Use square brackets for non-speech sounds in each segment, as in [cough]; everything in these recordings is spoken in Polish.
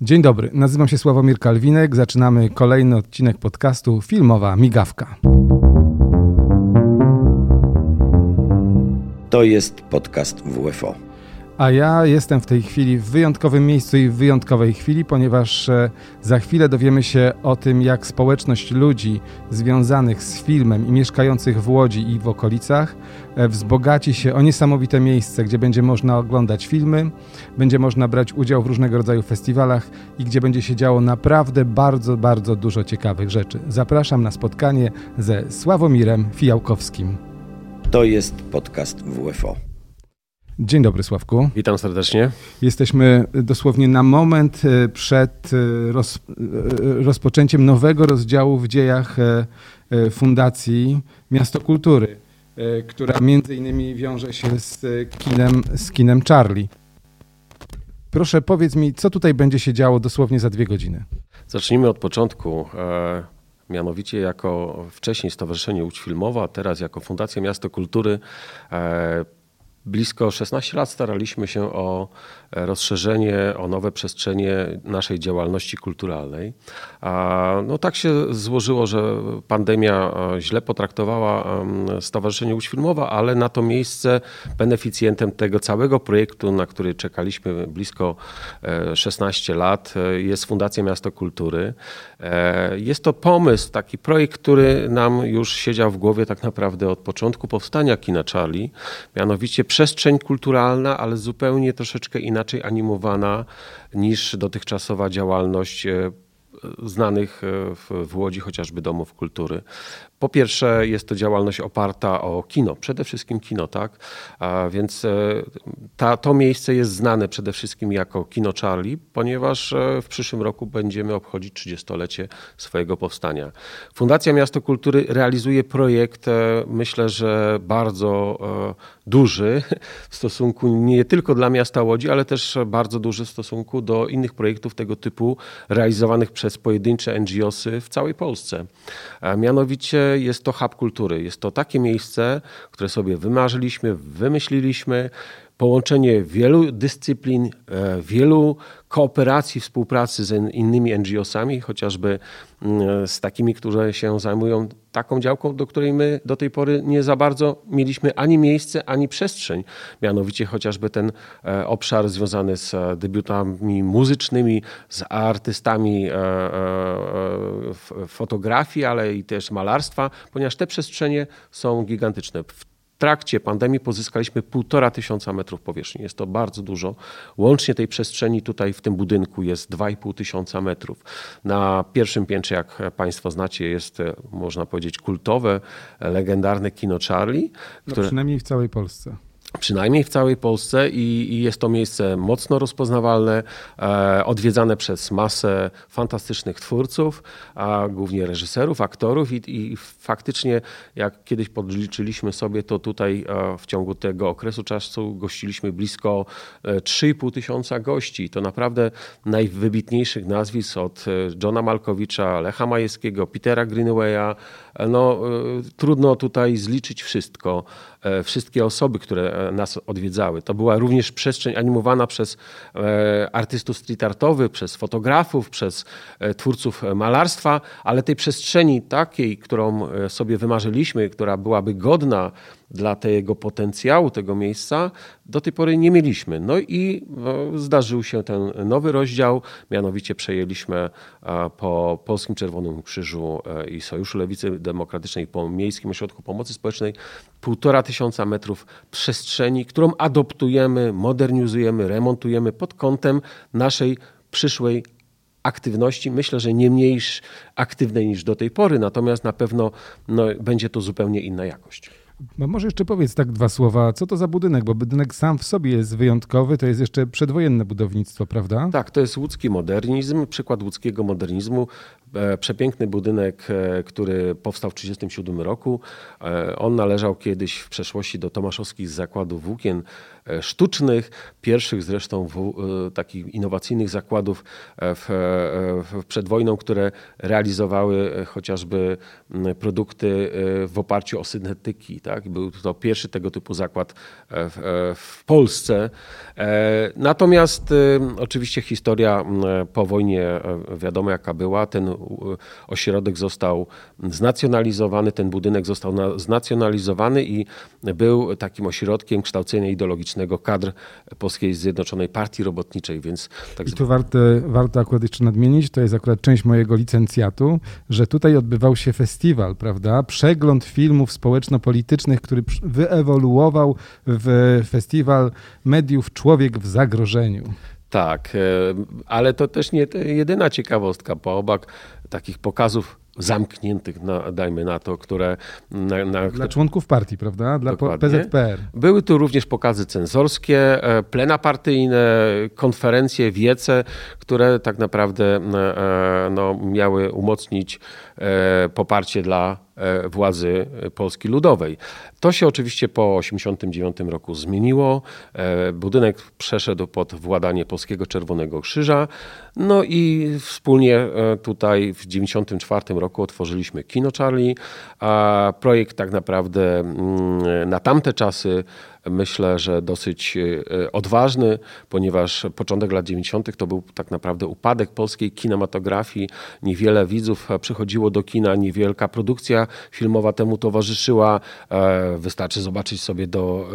Dzień dobry, nazywam się Sławomir Kalwinek. Zaczynamy kolejny odcinek podcastu Filmowa Migawka. To jest podcast WFO. A ja jestem w tej chwili w wyjątkowym miejscu i w wyjątkowej chwili, ponieważ e, za chwilę dowiemy się o tym, jak społeczność ludzi związanych z filmem i mieszkających w Łodzi i w okolicach e, wzbogaci się o niesamowite miejsce, gdzie będzie można oglądać filmy, będzie można brać udział w różnego rodzaju festiwalach i gdzie będzie się działo naprawdę bardzo, bardzo dużo ciekawych rzeczy. Zapraszam na spotkanie ze Sławomirem Fijałkowskim. To jest podcast WFO. Dzień dobry, Sławku. Witam serdecznie. Jesteśmy dosłownie na moment e, przed e, roz, e, rozpoczęciem nowego rozdziału w dziejach Fundacji Miasto Kultury, która między innymi wiąże się z kinem, z kinem Charlie. Proszę powiedz mi, co tutaj będzie się działo dosłownie za dwie godziny. Zacznijmy od początku. Mianowicie jako wcześniej Stowarzyszenie Łódź Filmowa, a teraz jako Fundacja Miasto Kultury blisko 16 lat staraliśmy się o rozszerzenie, o nowe przestrzenie naszej działalności kulturalnej. A no tak się złożyło, że pandemia e, źle potraktowała Stowarzyszenie Łódź Filmowa, ale na to miejsce beneficjentem tego całego projektu, na który czekaliśmy blisko 16 e, lat, e, jest Fundacja Miasto Kultury. Jest to pomysł, taki projekt, który nam już siedział w głowie tak naprawdę od początku powstania Kina Charlie, mianowicie przestrzeń kulturalna, ale zupełnie troszeczkę inaczej animowana niż dotychczasowa działalność e, znanych e, w, Łodzi chociażby domów kultury. Po pierwsze, jest to działalność oparta o kino, przede wszystkim kino, tak? A więc e, ta, to miejsce jest znane przede wszystkim jako Kino Charlie, ponieważ e, w przyszłym roku będziemy obchodzić 30-lecie swojego powstania. Fundacja Miasto Kultury realizuje projekt, e, myślę, że bardzo duży w stosunku nie tylko dla miasta Łodzi, ale też bardzo duży w stosunku do innych projektów tego typu realizowanych przez pojedyncze NGOsy w całej Polsce. A mianowicie jest to hub kultury. Jest to takie miejsce, które sobie wymarzyliśmy, wymyśliliśmy. Połączenie wielu dyscyplin, e, wielu kooperacji, współpracy z innymi NGO-sami, chociażby mm, z takimi, które się zajmują taką działką, do której my do tej pory nie za bardzo mieliśmy ani miejsce, ani przestrzeń. Mianowicie chociażby ten e, obszar związany z e, debiutami muzycznymi, z artystami e, fotografii, ale i też malarstwa, ponieważ te przestrzenie są gigantyczne. W trakcie pandemii pozyskaliśmy półtora tysiąca metrów powierzchni. Jest to bardzo dużo. Łącznie tej przestrzeni tutaj w tym budynku jest 2,5 tysiąca metrów. Na pierwszym piętrze, jak Państwo znacie, jest, e, można powiedzieć, kultowe, legendarne kino Charlie. No które... Przynajmniej w całej Polsce przynajmniej w całej Polsce i, i, jest to miejsce mocno rozpoznawalne, e, odwiedzane przez masę fantastycznych twórców, a głównie reżyserów, aktorów i, i, faktycznie jak kiedyś podliczyliśmy sobie, to tutaj e, w ciągu tego okresu czasu gościliśmy blisko e, 3,5 tysiąca gości. To naprawdę najwybitniejszych nazwisk od e, Johna Malkowicza, Lecha Majewskiego, Petera Greenwaya. E, no, e, trudno tutaj zliczyć wszystko. E, wszystkie osoby, które e, nas odwiedzały. To była również przestrzeń animowana przez e, artystów street artowych, przez fotografów, przez twórców malarstwa, ale tej przestrzeni takiej, którą sobie wymarzyliśmy, która byłaby godna dla tego potencjału tego miejsca do tej pory nie mieliśmy. No i no, zdarzył się ten nowy rozdział, mianowicie przejęliśmy po Polskim Czerwonym Krzyżu i Sojuszu Lewicy Demokratycznej po Miejskim Ośrodku Pomocy Społecznej półtora tysiąca metrów przestrzeni, którą adoptujemy, modernizujemy, remontujemy pod kątem naszej przyszłej aktywności. Myślę, że nie mniej aktywnej niż do tej pory, natomiast na pewno no, będzie to zupełnie inna jakość. No może jeszcze powiedz tak dwa słowa, co to za budynek, bo budynek sam w sobie jest wyjątkowy, to jest jeszcze przedwojenne budownictwo, prawda? Tak, to jest łódzki modernizm, przykład łódzkiego modernizmu. E, przepiękny budynek, e, który powstał w 1937 roku. E, on należał kiedyś w przeszłości do tomaszowskich zakładów włókien sztucznych, pierwszych zresztą w, takich innowacyjnych zakładów w, w, przed wojną, które realizowały chociażby produkty w oparciu o syntetyki Tak? Był to pierwszy tego typu zakład w, w Polsce. Natomiast oczywiście historia po wojnie wiadomo jaka była. Ten ośrodek został znacjonalizowany, ten budynek został znacjonalizowany i był takim ośrodkiem kształcenia ideologicznego kadr Polskiej Zjednoczonej Partii Robotniczej. Więc tak I tu warto, warto akurat jeszcze nadmienić, to jest akurat część mojego licencjatu, że tutaj odbywał się festiwal, prawda? Przegląd filmów społeczno-politycznych, który wyewoluował w festiwal mediów Człowiek w zagrożeniu. Tak, e, ale to też nie jedyna ciekawostka. Po obok takich pokazów zamkniętych, na, dajmy na to, które... Na, na, Dla członków partii, prawda? Dla dokładnie. PZPR. Były tu również pokazy cenzorskie, e, plena partyjne, konferencje, wiece, które tak naprawdę e, no, miały umocnić poparcie dla władzy Polski Ludowej. To się oczywiście po 1989 roku zmieniło. E, budynek przeszedł pod władanie Polskiego Czerwonego Krzyża. No i wspólnie e, tutaj w 1994 roku otworzyliśmy Kino Charlie. A projekt tak naprawdę mm, na tamte czasy myślę, że dosyć e, odważny, ponieważ początek lat 90. to był tak naprawdę upadek polskiej kinematografii. Niewiele widzów przychodziło do kina, niewielka produkcja filmowa temu towarzyszyła. E, wystarczy zobaczyć sobie do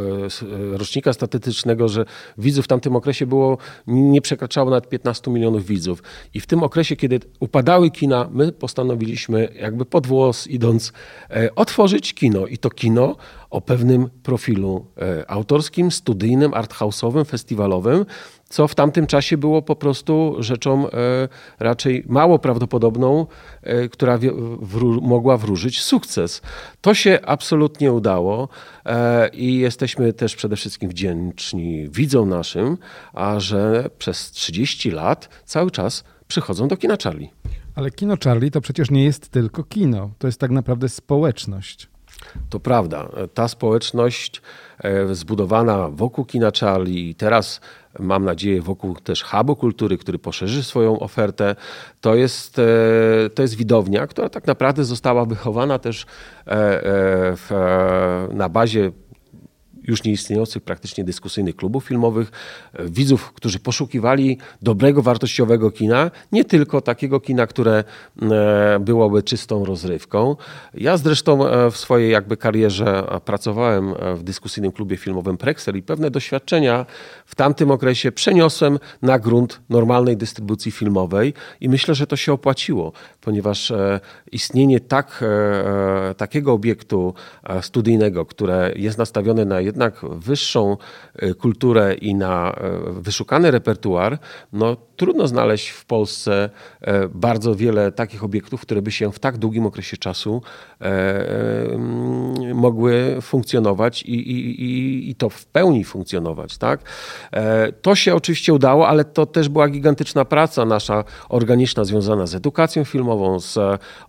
e, rocznika statystycznego, że widzów w tamtym okresie było, nie przekraczało nawet 15 milionów widzów. I w tym okresie, kiedy upadały kina, my postanowiliśmy jakby pod włos idąc otworzyć kino. I to kino o pewnym profilu autorskim, studyjnym, arthouse'owym, festiwalowym, co w tamtym czasie było po prostu rzeczą e, raczej mało prawdopodobną, e, która mogła wróżyć sukces. To się absolutnie udało i jesteśmy też przede wszystkim wdzięczni widzom naszym, a że przez 30 lat cały czas przychodzą do kina Charlie. Ale kino Charlie to przecież nie jest tylko kino, to jest tak naprawdę społeczność. To prawda. Ta społeczność e, zbudowana wokół kina Charlie i teraz mam nadzieję wokół też hubu kultury, który poszerzy swoją ofertę, to jest, e, to jest widownia, która tak naprawdę została wychowana też e, w, na bazie już nieistniejących praktycznie dyskusyjnych klubów filmowych, e, widzów, którzy poszukiwali dobrego, wartościowego kina, nie tylko takiego kina, które e, byłoby czystą rozrywką. Ja zresztą e, w swojej jakby karierze pracowałem w dyskusyjnym klubie filmowym Prexer i pewne doświadczenia w tamtym okresie przeniosłem na grunt normalnej dystrybucji filmowej i myślę, że to się opłaciło, ponieważ istnienie tak, takiego obiektu studyjnego, które jest nastawione na jednak wyższą e, kulturę i na e, wyszukany repertuar, no trudno znaleźć w Polsce e, bardzo wiele takich obiektów, które by się w tak długim okresie czasu mm, mogły funkcjonować i, i, i to w pełni funkcjonować. Tak? To się oczywiście udało, ale to też była gigantyczna praca nasza organiczna związana z edukacją filmową, z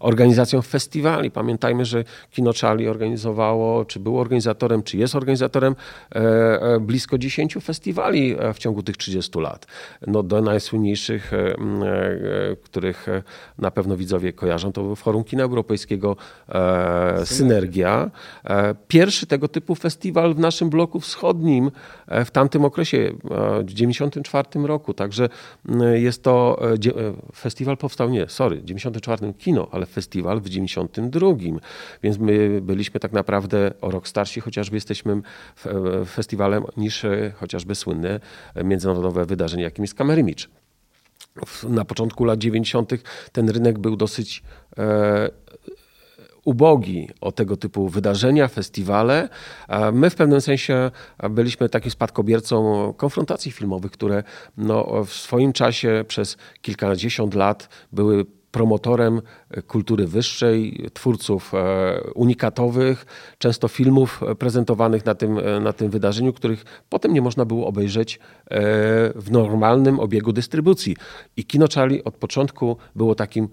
organizacją festiwali. Pamiętajmy, że Kino Charlie organizowało, czy był organizatorem, czy jest organizatorem e, e, blisko 10 festiwali e, w ciągu tych 30 lat. No, do najsłynniejszych, których na pewno widzowie kojarzą, to był Forum Kina Europejskiego Synergia. Pierwszy tego typu festiwal w naszym bloku wschodnim w tamtym okresie, w 1994 roku. Także jest to festiwal powstał, nie, sorry, w 94 kino, ale festiwal w 92. Więc my byliśmy tak naprawdę o rok starsi, chociażby jesteśmy festiwalem niż e, chociażby słynne międzynarodowe wydarzenie, jakim jest Kamerymicz. Na początku lat 90. ten rynek był dosyć e, ubogi o tego typu wydarzenia, festiwale. My w pewnym sensie byliśmy takim spadkobiercą konfrontacji filmowych, które no, w swoim czasie przez kilkadziesiąt lat były promotorem kultury wyższej, twórców e, unikatowych, często filmów prezentowanych na tym, e, na tym wydarzeniu, których potem nie można było obejrzeć e, w normalnym obiegu dystrybucji. I Kino Charlie od początku było takim,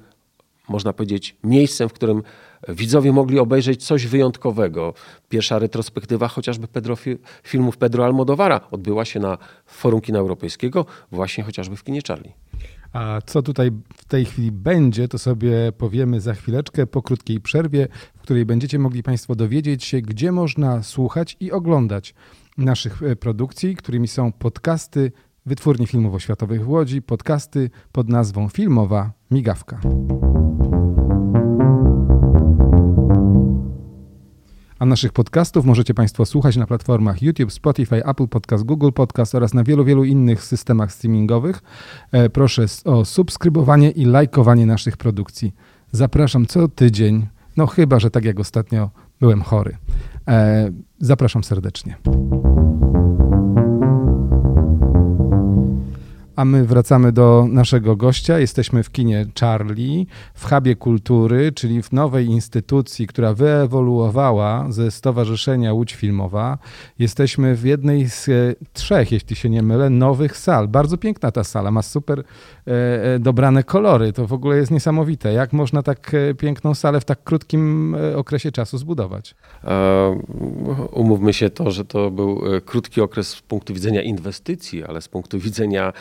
można powiedzieć, miejscem, w którym widzowie mogli obejrzeć coś wyjątkowego. Pierwsza retrospektywa chociażby Pedro, filmów Pedro Almodovara odbyła się na Forum Kina Europejskiego, właśnie chociażby w kinie Charlie. A co tutaj w tej chwili będzie, to sobie powiemy za chwileczkę po krótkiej przerwie, w której będziecie mogli Państwo dowiedzieć się, gdzie można słuchać i oglądać naszych e, produkcji, którymi są podcasty Wytwórni Filmów Oświatowych w Łodzi, podcasty pod nazwą Filmowa Migawka. A naszych podcastów możecie Państwo słuchać na platformach YouTube, Spotify, Apple Podcast, Google Podcast oraz na wielu, wielu innych systemach streamingowych. E, proszę o subskrybowanie i lajkowanie naszych produkcji. Zapraszam co tydzień, no chyba, że tak jak ostatnio byłem chory. E, zapraszam serdecznie. A my wracamy do naszego gościa. Jesteśmy w kinie Charlie, w Hubie Kultury, czyli w nowej instytucji, która wyewoluowała ze Stowarzyszenia Łódź Filmowa. Jesteśmy w jednej z e, trzech, jeśli się nie mylę, nowych sal. Bardzo piękna ta sala, ma super e, e dobrane kolory. To w ogóle jest niesamowite. Jak można tak piękną salę w tak krótkim okresie czasu zbudować? umówmy się to, że to był krótki okres z punktu widzenia inwestycji, ale z punktu widzenia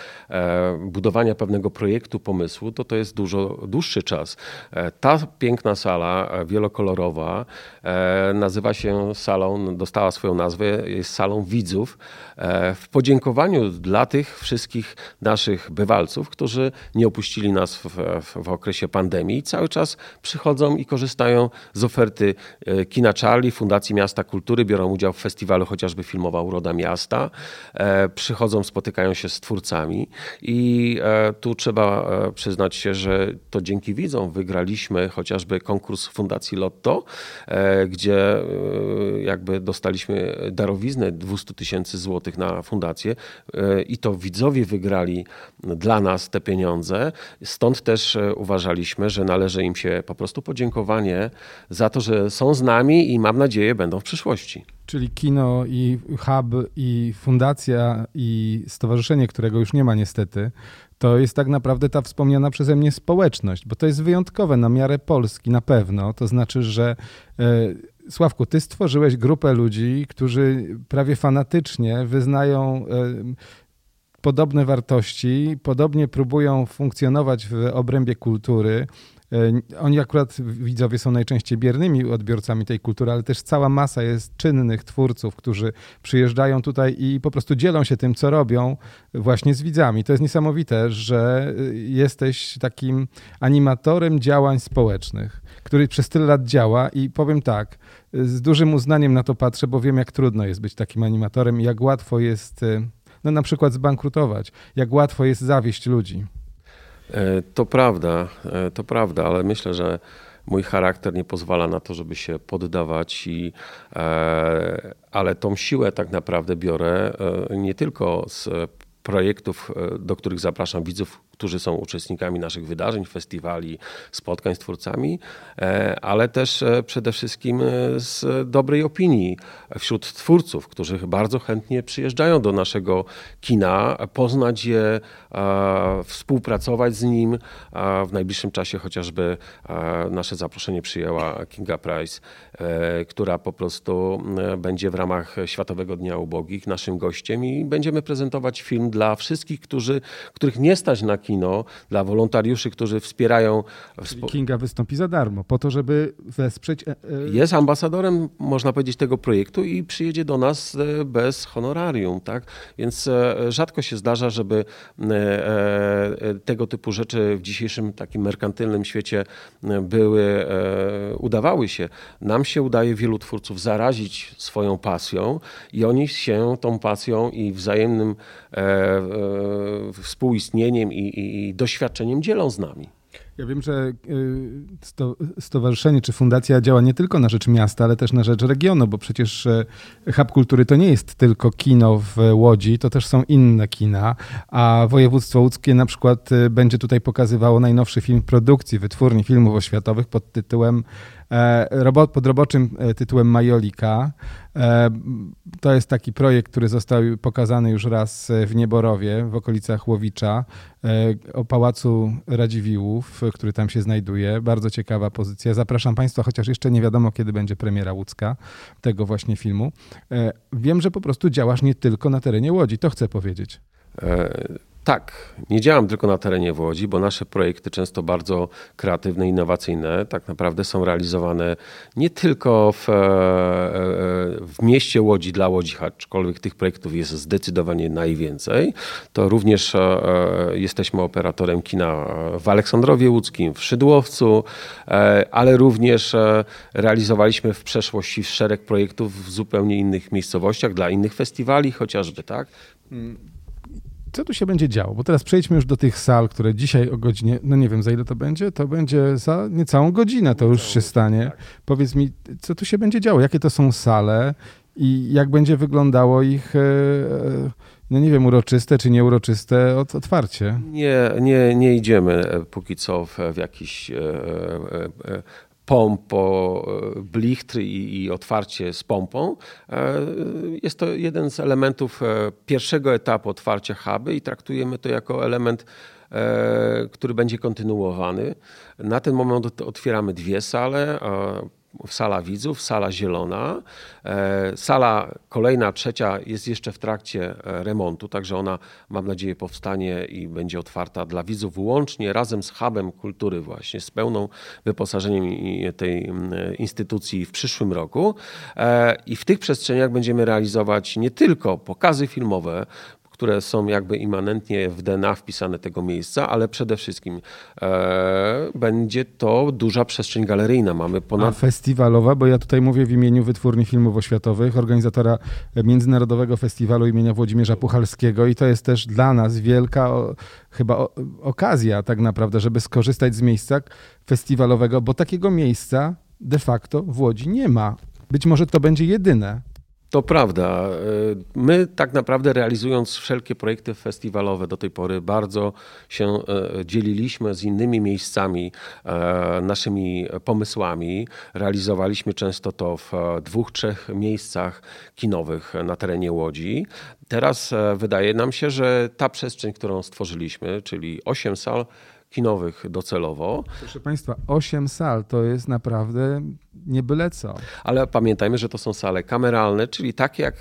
budowania pewnego projektu, pomysłu, to to jest dużo dłuższy czas. E, ta piękna sala, e, wielokolorowa, nazywa się salą, dostała swoją nazwę, jest salą widzów. W podziękowaniu dla tych wszystkich naszych bywalców, którzy nie opuścili nas w, w, w okresie pandemii i cały czas przychodzą i korzystają z oferty Kina Charlie, Fundacji Miasta Kultury, biorą udział w festiwalu chociażby Filmowa Uroda Miasta, przychodzą, spotykają się z twórcami. I e, tu trzeba e, przyznać się, że to dzięki widzom wygraliśmy chociażby konkurs Fundacji Lotto, e, gdzie jakby dostaliśmy darowiznę 200 tysięcy złotych na fundację i to widzowie wygrali dla nas te pieniądze. Stąd też uważaliśmy, że należy im się po prostu podziękowanie za to, że są z nami i mam nadzieję będą w przyszłości czyli kino i hub i fundacja i stowarzyszenie, którego już nie ma niestety, to jest tak naprawdę ta wspomniana przeze mnie społeczność, bo to jest wyjątkowe na miarę Polski na pewno. To znaczy, że e, Sławku, ty stworzyłeś grupę ludzi, którzy prawie fanatycznie wyznają e, podobne wartości, podobnie próbują funkcjonować w obrębie kultury, oni akurat widzowie są najczęściej biernymi odbiorcami tej kultury, ale też cała masa jest czynnych twórców, którzy przyjeżdżają tutaj i po prostu dzielą się tym, co robią właśnie z widzami. To jest niesamowite, że e, jesteś takim animatorem działań społecznych, który przez tyle lat działa i powiem tak, z dużym uznaniem na to patrzę, bo wiem, jak trudno jest być takim animatorem i jak łatwo jest e, no, na przykład zbankrutować, jak łatwo jest zawieść ludzi. E, to prawda, e, to prawda, ale myślę, że mój charakter nie pozwala na to, żeby się poddawać, i, e, ale tą siłę tak naprawdę biorę nie tylko z projektów, do których zapraszam widzów, którzy są uczestnikami naszych wydarzeń, festiwali, spotkań z twórcami, e, ale też e, przede wszystkim e, z dobrej opinii wśród twórców, którzy bardzo chętnie przyjeżdżają do naszego kina, poznać je, współpracować z nim. W najbliższym czasie chociażby nasze zaproszenie przyjęła Kinga Price, która po prostu będzie w ramach Światowego Dnia Ubogich naszym gościem i będziemy prezentować film dla wszystkich, którzy, których nie stać na kino, kino, dla wolontariuszy, którzy wspierają. Czyli Kinga wystąpi za darmo, po to, żeby wesprzeć. E, e, Jest ambasadorem, można powiedzieć, tego projektu i przyjedzie do nas e, bez honorarium, tak? Więc rzadko się zdarza, żeby tego typu rzeczy w dzisiejszym takim merkantylnym świecie były, udawały się. Nam się udaje wielu twórców zarazić swoją pasją i oni się tą pasją i wzajemnym współistnieniem i, i doświadczeniem dzielą z nami. Ja wiem, że y, stowarzyszenie czy fundacja działa nie tylko na rzecz miasta, ale też na rzecz regionu, bo przecież e, Hub Kultury to nie jest tylko kino w Łodzi, to też są inne kina, a województwo łódzkie na przykład y, będzie tutaj pokazywało najnowszy film produkcji wytwórni filmów oświatowych pod tytułem E, pod roboczym e, tytułem Majolika. E, to jest taki projekt, który został pokazany już raz w Nieborowie, w okolicach Łowicza, o Pałacu Radziwiłłów, który tam się znajduje. Bardzo ciekawa pozycja. Zapraszam Państwa, chociaż jeszcze nie wiadomo, kiedy będzie premiera łódzka tego właśnie filmu. Wiem, że po prostu działasz nie tylko na terenie Łodzi, to chcę powiedzieć. Tak, nie działam tylko na terenie Łodzi, bo nasze projekty często bardzo kreatywne, innowacyjne, tak naprawdę są realizowane nie tylko w, e, w mieście Łodzi dla Łodzi, aczkolwiek tych projektów jest zdecydowanie najwięcej. To również e, jesteśmy operatorem kina w Aleksandrowie Łódzkim, w Szydłowcu, e, ale również realizowaliśmy w przeszłości szereg projektów w zupełnie innych miejscowościach, dla innych festiwali chociażby, tak? Co tu się będzie działo? Bo teraz przejdźmy już do tych sal, które dzisiaj o godzinie, no nie wiem za ile to będzie, to będzie za niecałą godzinę to już się stanie. Tak. Powiedz mi, co tu się będzie działo? Jakie to są sale i jak będzie wyglądało ich, e, e, no nie wiem, uroczyste czy nieuroczyste otwarcie? Nie, nie, nie idziemy e, póki co w, w jakiś pompo, e, blichtry i, i, otwarcie z pompą. E, jest to jeden z elementów e, pierwszego etapu otwarcia huby i traktujemy to jako element który będzie kontynuowany. Na ten moment otwieramy dwie sale sala widzów, sala zielona. E, sala kolejna, trzecia jest jeszcze w trakcie e, remontu, także ona mam nadzieję powstanie i będzie otwarta dla widzów wyłącznie razem z hubem kultury właśnie, z pełną wyposażeniem tej instytucji w przyszłym roku. E, I w tych przestrzeniach będziemy realizować nie tylko pokazy filmowe, które są jakby immanentnie w DNA wpisane tego miejsca, ale przede wszystkim e, będzie to duża przestrzeń galeryjna. Mamy ponad... A festiwalowa, bo ja tutaj mówię w imieniu Wytwórni Filmów Oświatowych, organizatora Międzynarodowego Festiwalu imienia Włodzimierza Puchalskiego i to jest też dla nas wielka o, chyba o, okazja tak naprawdę, żeby skorzystać z miejsca festiwalowego, bo takiego miejsca de facto w Łodzi nie ma. Być może to będzie jedyne. To prawda. E, my tak naprawdę realizując wszelkie projekty festiwalowe do tej pory bardzo się e, dzieliliśmy z innymi miejscami e, naszymi pomysłami. Realizowaliśmy często to w dwóch, trzech miejscach kinowych na terenie Łodzi. Teraz wydaje nam się, że ta przestrzeń, którą stworzyliśmy, czyli osiem sal, kinowych docelowo. Proszę Państwa, 8 sal to jest naprawdę nie byle co. Ale pamiętajmy, że to są sale kameralne, czyli takie jak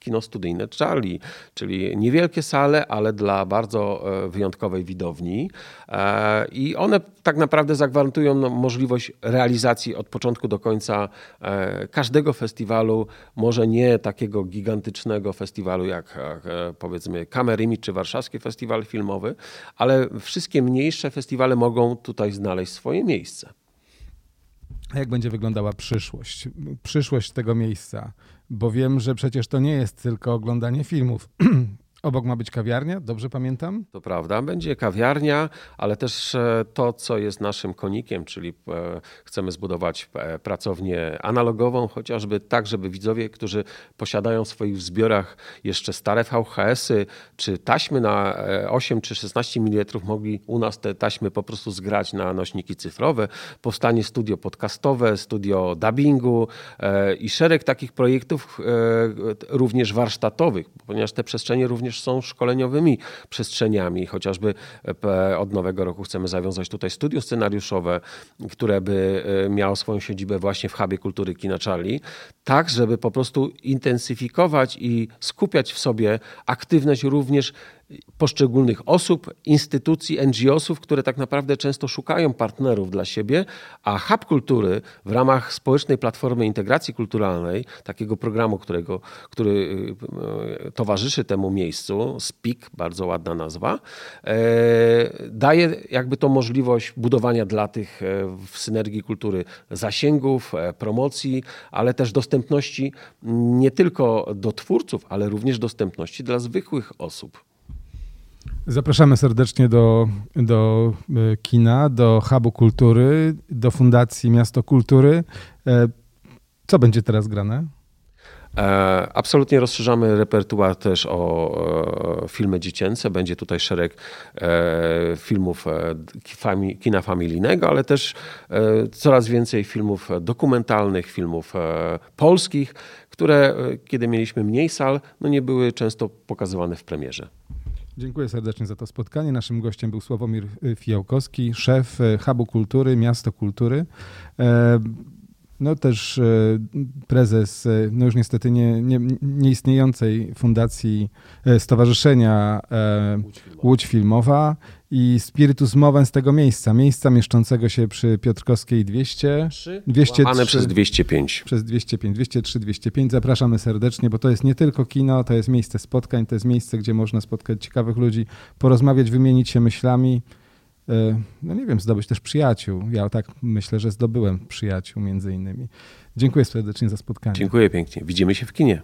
kino studyjne Charlie, czyli niewielkie sale, ale dla bardzo e, wyjątkowej widowni. E, I one tak naprawdę zagwarantują możliwość realizacji od początku do końca e, każdego festiwalu, może nie takiego gigantycznego festiwalu jak powiedzmy Kamerymi czy Warszawski Festiwal Filmowy, ale wszystkie mniejsze festiwale mogą tutaj znaleźć swoje miejsce. A jak będzie wyglądała przyszłość? Przyszłość tego miejsca? Bo wiem, że przecież to nie jest tylko oglądanie filmów. [clears throat] Obok ma być kawiarnia, dobrze pamiętam? To prawda, będzie kawiarnia, ale też e, to, co jest naszym konikiem, czyli e, chcemy zbudować e, pracownię analogową, chociażby tak, żeby widzowie, którzy posiadają w swoich zbiorach jeszcze stare VHS-y, czy taśmy na 8 czy 16 mm, mogli u nas te taśmy po prostu zgrać na nośniki cyfrowe. Powstanie studio podcastowe, studio dubbingu i szereg takich projektów również warsztatowych, ponieważ te przestrzenie również również są szkoleniowymi przestrzeniami. Chociażby e, od nowego roku chcemy zawiązać tutaj studio scenariuszowe, które by e, miało swoją siedzibę właśnie w Hubie Kultury Kina Charlie, tak żeby po prostu intensyfikować i skupiać w sobie aktywność również poszczególnych osób, instytucji, NGO-sów, które tak naprawdę często szukają partnerów dla siebie, a Hub Kultury w ramach społecznej platformy integracji kulturalnej, takiego programu, którego, który y, towarzyszy temu miejscu, SPIK, bardzo ładna nazwa, e, daje jakby to możliwość budowania dla tych e, w synergii kultury zasięgów, e, promocji, ale też dostępności nie tylko do twórców, ale również dostępności dla zwykłych osób. Zapraszamy serdecznie do, do e, kina, do Hubu Kultury, do Fundacji Miasto Kultury. E, co będzie teraz grane? E, absolutnie rozszerzamy repertuar też o filmy dziecięce. Będzie tutaj szereg filmów kina familijnego, ale też coraz więcej filmów dokumentalnych, filmów polskich, które kiedy mieliśmy mniej sal, no nie były często pokazywane w premierze. Dziękuję serdecznie za to spotkanie. Naszym gościem był Sławomir Fijałkowski, szef Hubu Kultury, Miasto Kultury. No też e, prezes, e, no już niestety nie, nie, nieistniejącej fundacji e, Stowarzyszenia Łódź Filmowa i Spiritus Mowę z tego miejsca, miejsca mieszczącego się przy Piotrkowskiej 200, 203, przez 205. Przez 205, 203, 205. Zapraszamy serdecznie, bo to jest nie tylko kino, to jest miejsce spotkań, to jest miejsce, gdzie można spotkać ciekawych ludzi, porozmawiać, wymienić się myślami, no nie wiem, zdobyć też przyjaciół. Ja tak myślę, że zdobyłem przyjaciół między innymi. Dziękuję serdecznie za spotkanie. Dziękuję pięknie. Widzimy się w kinie.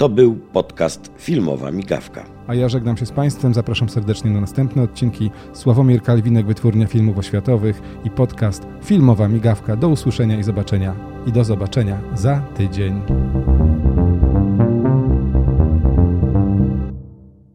To był podcast Filmowa Migawka. A ja żegnam się z Państwem. Zapraszam serdecznie na następne odcinki. Sławomir Kalwinek, Wytwórnia Filmów Oświatowych i podcast Filmowa Migawka. Do usłyszenia i zobaczenia. I do zobaczenia za tydzień.